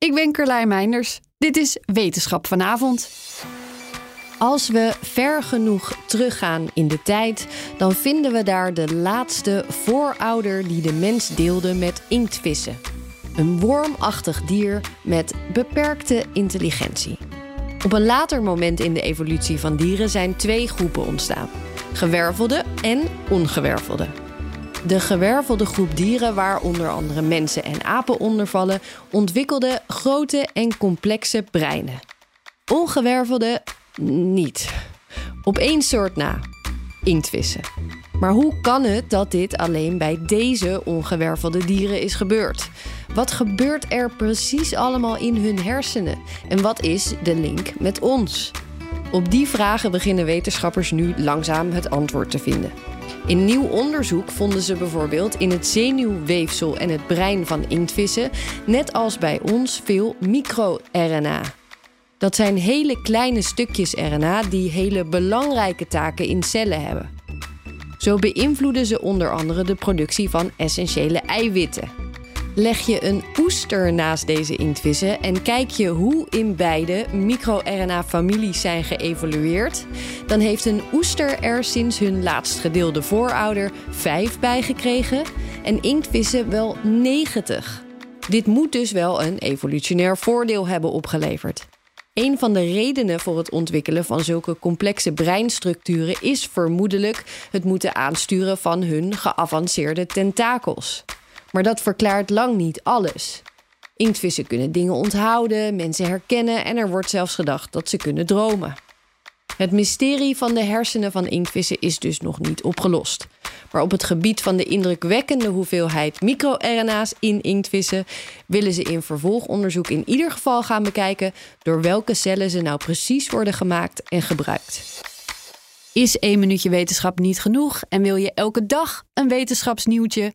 Ik ben Carlijn Meinders. Dit is Wetenschap vanavond. Als we ver genoeg teruggaan in de tijd, dan vinden we daar de laatste voorouder die de mens deelde met inktvissen. Een wormachtig dier met beperkte intelligentie. Op een later moment in de evolutie van dieren zijn twee groepen ontstaan: gewervelde en ongewervelde. De gewervelde groep dieren, waar onder andere mensen en apen onder vallen, ontwikkelde grote en complexe breinen. Ongewervelde niet. Op één soort na: inktvissen. Maar hoe kan het dat dit alleen bij deze ongewervelde dieren is gebeurd? Wat gebeurt er precies allemaal in hun hersenen? En wat is de link met ons? Op die vragen beginnen wetenschappers nu langzaam het antwoord te vinden. In nieuw onderzoek vonden ze bijvoorbeeld in het zenuwweefsel en het brein van inktvissen, net als bij ons, veel microRNA. Dat zijn hele kleine stukjes RNA die hele belangrijke taken in cellen hebben. Zo beïnvloeden ze onder andere de productie van essentiële eiwitten. Leg je een oester naast deze inktvissen en kijk je hoe in beide microRNA-families zijn geëvolueerd, dan heeft een oester er sinds hun laatst gedeelde voorouder 5 bijgekregen en inktvissen wel 90. Dit moet dus wel een evolutionair voordeel hebben opgeleverd. Een van de redenen voor het ontwikkelen van zulke complexe breinstructuren is vermoedelijk het moeten aansturen van hun geavanceerde tentakels. Maar dat verklaart lang niet alles. Inktvissen kunnen dingen onthouden, mensen herkennen en er wordt zelfs gedacht dat ze kunnen dromen. Het mysterie van de hersenen van inktvissen is dus nog niet opgelost. Maar op het gebied van de indrukwekkende hoeveelheid microRNA's in inktvissen willen ze in vervolgonderzoek in ieder geval gaan bekijken door welke cellen ze nou precies worden gemaakt en gebruikt. Is één minuutje wetenschap niet genoeg en wil je elke dag een wetenschapsnieuwtje?